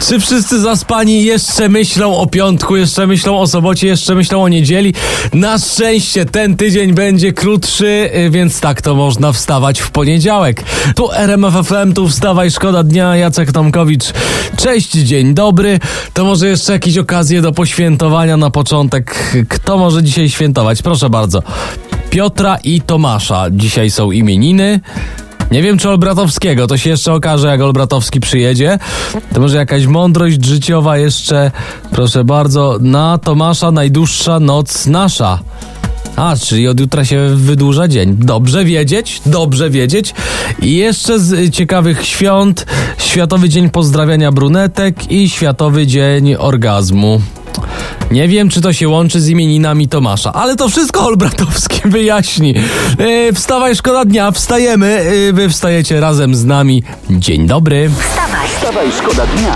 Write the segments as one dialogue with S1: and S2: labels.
S1: Czy wszyscy zaspani jeszcze myślą o piątku, jeszcze myślą o sobocie, jeszcze myślą o niedzieli? Na szczęście ten tydzień będzie krótszy, y, więc tak to można wstawać w poniedziałek. Tu RMF FM, tu wstawaj, szkoda dnia, Jacek Tomkowicz. Cześć, dzień dobry. To może jeszcze jakieś okazje do poświętowania na początek. Kto może dzisiaj świętować? Proszę bardzo. Piotra i Tomasza. Dzisiaj są imieniny. Nie wiem, czy Olbratowskiego, to się jeszcze okaże, jak Olbratowski przyjedzie. To może jakaś mądrość życiowa jeszcze, proszę bardzo, na Tomasza najdłuższa noc nasza. A, czyli od jutra się wydłuża dzień. Dobrze wiedzieć, dobrze wiedzieć. I jeszcze z ciekawych świąt, Światowy Dzień Pozdrawiania Brunetek i Światowy Dzień Orgazmu. Nie wiem, czy to się łączy z imieninami Tomasza, ale to wszystko Olbratowski wyjaśni. E, wstawaj, szkoda dnia, wstajemy. E, wy wstajecie razem z nami. Dzień dobry.
S2: Wstawaj,
S3: Wstawaj, szkoda dnia.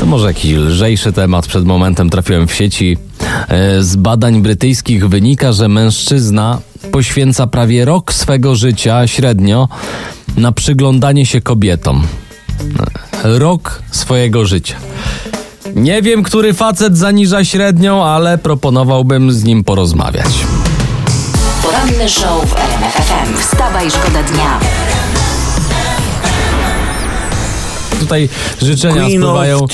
S1: To może jakiś lżejszy temat. Przed momentem trafiłem w sieci. E, Z badań brytyjskich wynika, że mężczyzna poświęca prawie rok swego życia średnio na przyglądanie się kobietom. Rok swojego życia. Nie wiem, który facet zaniża średnią, ale proponowałbym z nim porozmawiać.
S2: poranny show w RMF FM. Wstawaj, szkoda dnia.
S1: Tutaj życzenia
S4: Queen
S1: spływają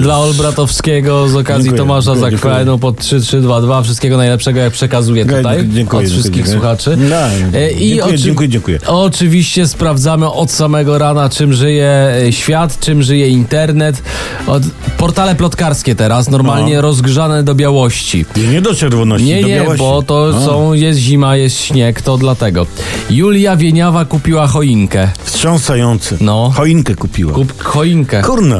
S1: dla Olbratowskiego z okazji
S4: Dziękuję,
S1: Tomasza Zakwajnu pod 3322. Wszystkiego najlepszego, jak przekazuję tutaj
S4: dziękuję,
S1: od wszystkich
S4: dziękuję.
S1: słuchaczy.
S4: No,
S1: E,
S4: dziękuję, dziękuję, dziękuję.
S1: Oczywiście sprawdzamy od samego rana, czym żyje e, świat, czym żyje internet. Od, portale plotkarskie teraz, normalnie
S4: No.
S1: rozgrzane do białości.
S4: Nie, nie do czerwoności,
S1: Nie,
S4: do
S1: nie,
S4: białości.
S1: bo to
S4: A,
S1: są, jest zima, jest śnieg, to dlatego. Julia Wieniawa kupiła choinkę.
S4: Wstrząsające.
S1: No.
S4: Choinkę kupiła.
S1: Kup choinkę.
S4: Kurna.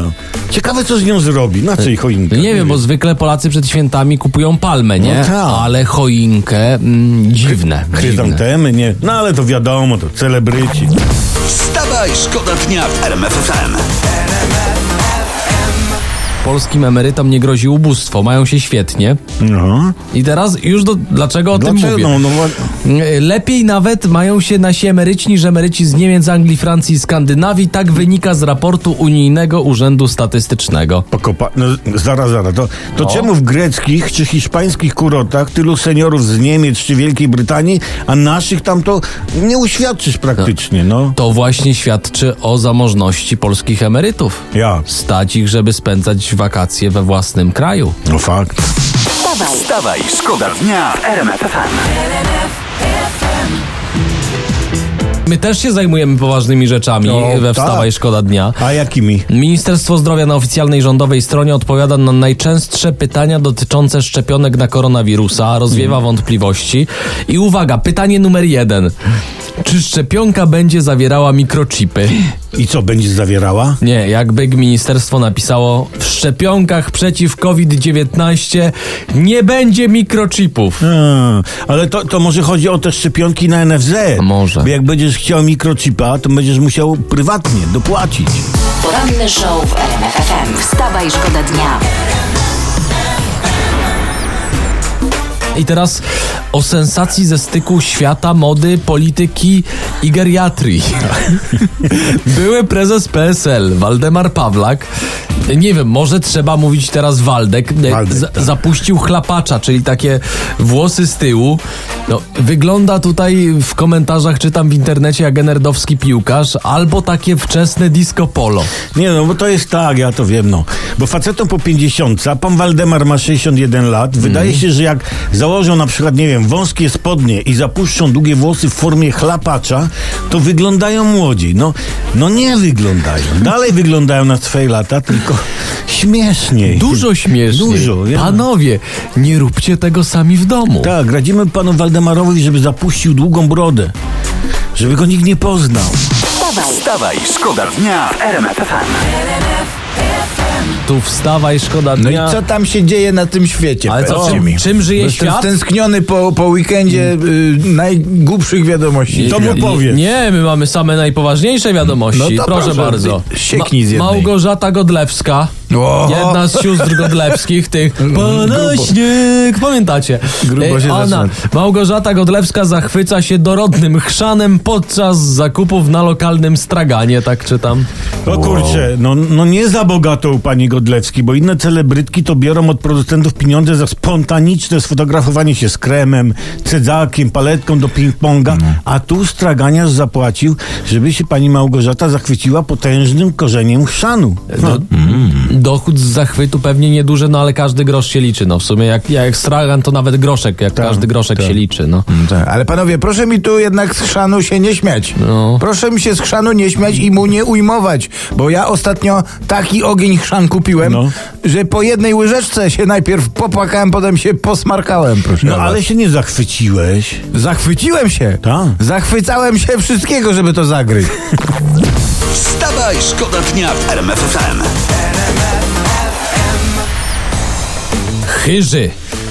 S4: Ciekawe, co z nią zrobi. Na co jej choinkę?
S1: Nie wiem, bo zwykle Polacy przed świętami kupują palmę, nie?
S4: No tak.
S1: Ale choinkę, mm, dziwne.
S4: Chryzantemy, nie. No ale to wiadomo, to celebryci.
S3: Wstawaj, szkoda dnia w RMF FM.
S1: Polskim emerytom nie grozi ubóstwo, mają się świetnie.
S4: No.
S1: I teraz już do, dlaczego o tym
S4: Dlaczego?
S1: mówię?
S4: No, no, wa-
S1: Lepiej nawet mają się nasi emeryci niż emeryci z Niemiec, Anglii, Francji i Skandynawii. Tak wynika z raportu Unijnego Urzędu Statystycznego.
S4: Pokopa... No, zaraz, zaraz. To, to czemu w greckich czy hiszpańskich kurortach tylu seniorów z Niemiec czy Wielkiej Brytanii, a naszych tam to nie uświadczysz praktycznie, no.
S1: To właśnie świadczy o zamożności polskich emerytów.
S4: Ja.
S1: Stać ich, żeby spędzać wakacje we własnym kraju.
S4: No fakt.
S2: Wstawaj,
S3: Wstawaj, szkoda dnia w RMF.
S1: My też się zajmujemy poważnymi rzeczami
S4: No,
S1: we
S4: tak.
S1: Wstawaj Szkoda Dnia.
S4: A jakimi?
S1: Ministerstwo Zdrowia na oficjalnej rządowej stronie odpowiada na najczęstsze pytania dotyczące szczepionek na koronawirusa, rozwiewa wątpliwości. I uwaga, pytanie numer jeden. Czy szczepionka będzie zawierała mikrochipy?
S4: I co będzie zawierała?
S1: Nie, jakby ministerstwo napisało, w szczepionkach przeciw COVID-19 nie będzie mikrochipów.
S4: A, ale to, to może chodzi o te szczepionki na NFZ.
S1: A może.
S4: Bo jak będziesz chciał mikrochipa, to będziesz musiał prywatnie dopłacić.
S2: poranny show w RMF FM. Wstawaj, szkoda dnia.
S1: I teraz o sensacji ze styku świata, mody, polityki i geriatrii. Były prezes PSL, Waldemar Pawlak, Nie wiem, może trzeba mówić teraz Waldek. E,
S4: Waldek, tak.
S1: Zapuścił chlapacza, czyli takie włosy z tyłu. No, wygląda tutaj w komentarzach, czytam w internecie, jak nerdowski piłkarz, albo takie wczesne disco polo.
S4: Nie no, bo to jest tak, ja to wiem, no. Bo facetom po 50, a pan Waldemar ma 61 lat, wydaje
S1: Mhm.
S4: się, że jak założą na przykład, nie wiem, wąskie spodnie i zapuszczą długie włosy w formie chlapacza, to wyglądają młodziej. No, no nie wyglądają. Dalej wyglądają na swoje lata, tylko śmieszniej.
S1: Dużo śmieszniej.
S4: Dużo, ja.
S1: Panowie, nie róbcie tego sami w domu.
S4: Tak, radzimy panu Waldemarowi, żeby zapuścił długą brodę. Żeby go nikt nie poznał.
S2: Wstawaj,
S3: Wstawaj, szkoda dnia w RMF FM.
S1: Tu wstawaj, szkoda
S5: No i
S1: dnia.
S5: co tam się dzieje na tym świecie?
S1: Ale co, czym, czym żyje
S5: Jestem
S1: świat?
S5: stęskniony po, po weekendzie y, najgłupszych wiadomości.
S4: To mu
S1: Nie,
S4: powiedz.
S1: Nie, my mamy same najpoważniejsze wiadomości.
S5: No to
S1: proszę,
S5: proszę,
S1: bardzo.
S5: sieknij z jednej.
S1: Małgorzata Godlewska.
S5: O!
S1: Jedna z sióstr Godlewskich, tych Pana śnieg, pamiętacie?
S5: Grubo się
S1: Ona,
S5: zaczyna.
S1: Małgorzata Godlewska zachwyca się dorodnym chrzanem podczas zakupów na lokalnym straganie, tak czytam.
S4: O kurczę, no, no nie za bogato u pani Godlewski, bo inne celebrytki to biorą od producentów pieniądze za spontaniczne sfotografowanie się z kremem, cedzakiem, paletką do ping-ponga, a tu straganiarz zapłacił, żeby się pani Małgorzata zachwyciła potężnym korzeniem chrzanu. No,
S1: Dochód z zachwytu pewnie nieduży, no ale każdy grosz się liczy. No w sumie jak, jak stragan, to nawet groszek, jak
S4: Tak,
S1: każdy groszek się liczy, no.
S5: Tak, ale panowie, proszę mi tu jednak z chrzanu się nie śmiać.
S1: No.
S5: Proszę mi się z chrzanu nie śmiać i mu nie ujmować, bo ja ostatnio taki ogień chrzan kupiłem,
S4: No.
S5: że po jednej łyżeczce się najpierw popłakałem, potem się posmarkałem, proszę.
S4: no
S5: was.
S4: ale się nie zachwyciłeś.
S5: Zachwyciłem się.
S4: Tak.
S5: Zachwycałem się wszystkiego, żeby to zagryźć.
S3: Wstawaj, szkoda dnia w RMF
S1: Chyży.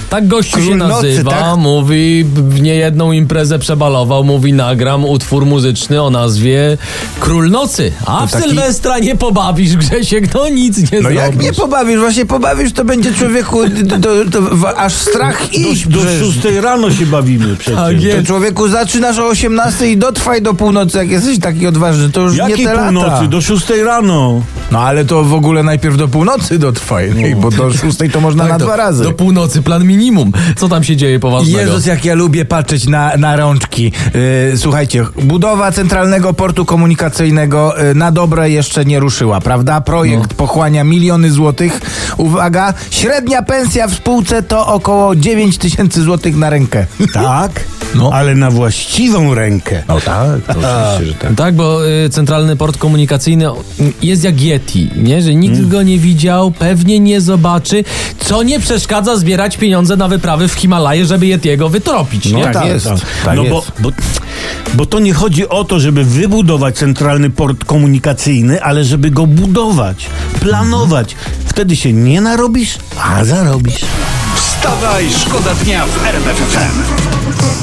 S1: Tak gościu się
S5: Król nocy,
S1: nazywa,
S5: tak?
S1: mówi, w niejedną imprezę przebalował, mówi nagram utwór muzyczny o nazwie Król Nocy. A w
S5: taki-
S1: Sylwestra nie pobawisz, Grzesiek, no nic nie
S5: No
S1: zrobisz.
S5: jak nie pobawisz, właśnie pobawisz, to będzie człowieku to, to, to, aż strach iść.
S4: Do
S5: przecież.
S4: 6 rano się bawimy przecież.
S1: Tak jest.
S5: To człowieku zaczynasz o 18 i dotrwaj do północy, jak jesteś taki odważny, to już nie te lata.
S4: północy? Do 6 rano.
S5: No ale to w ogóle najpierw do północy dotrwaj, bo do 6 to można na
S1: Tak, do,
S5: dwa razy.
S1: Do północy plan minimum. Co tam się dzieje poważnego?
S5: Jezus, jak ja lubię patrzeć na, na rączki. Yy, słuchajcie, budowa centralnego portu komunikacyjnego yy, na dobre jeszcze nie ruszyła, prawda? Projekt
S1: No.
S5: pochłania miliony złotych. Uwaga, średnia pensja w spółce to około 9 tysięcy złotych na rękę.
S4: Tak,
S5: No.
S4: ale na właściwą rękę.
S5: No tak, to oczywiście, że tak.
S1: Tak, bo y, centralny port komunikacyjny jest jak Yeti, nie? Że nikt
S5: Mm.
S1: go nie widział, pewnie nie zobaczy, co nie przeszkadza zbierać pieniądze na wyprawy w Himalaje, żeby Yetiego wytropić, nie?
S5: tak jest, tak
S4: no
S5: jest.
S4: Bo, bo, bo to nie chodzi o to, żeby wybudować centralny port komunikacyjny, ale żeby go budować, planować. Wtedy się nie narobisz, a zarobisz.
S3: Wstawaj, szkoda dnia w RMF FM.